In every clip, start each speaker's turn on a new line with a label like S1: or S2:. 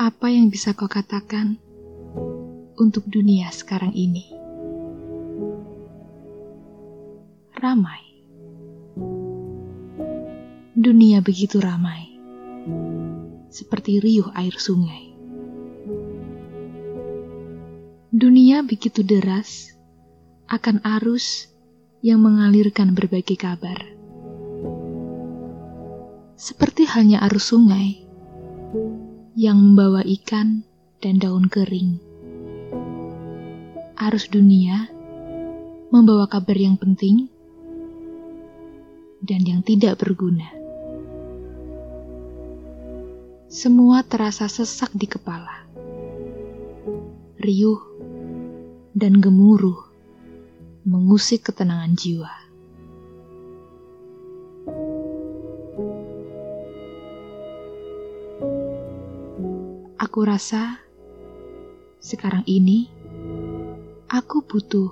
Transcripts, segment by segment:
S1: Apa yang bisa kau katakan untuk dunia sekarang ini? Ramai. Dunia begitu ramai. Seperti riuh air sungai. Dunia begitu deras akan arus yang mengalirkan berbagai kabar. Seperti halnya arus sungai yang membawa ikan dan daun kering. Arus dunia membawa kabar yang penting dan yang tidak berguna. Semua terasa sesak di kepala, riuh dan gemuruh, mengusik ketenangan jiwa. Aku rasa sekarang ini aku butuh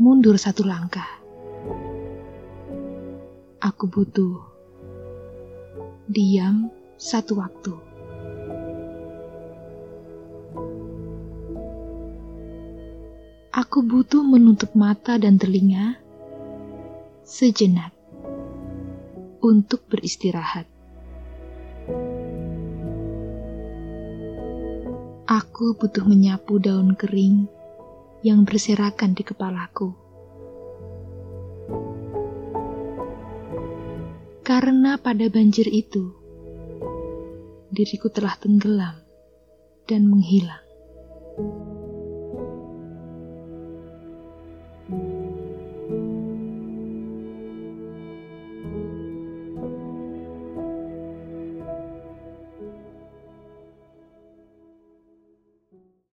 S1: mundur satu langkah. Aku butuh diam satu waktu. Aku butuh menutup mata dan telinga sejenak untuk beristirahat. Aku butuh menyapu daun kering yang berserakan di kepalaku. Karena pada banjir itu, diriku telah tenggelam dan menghilang.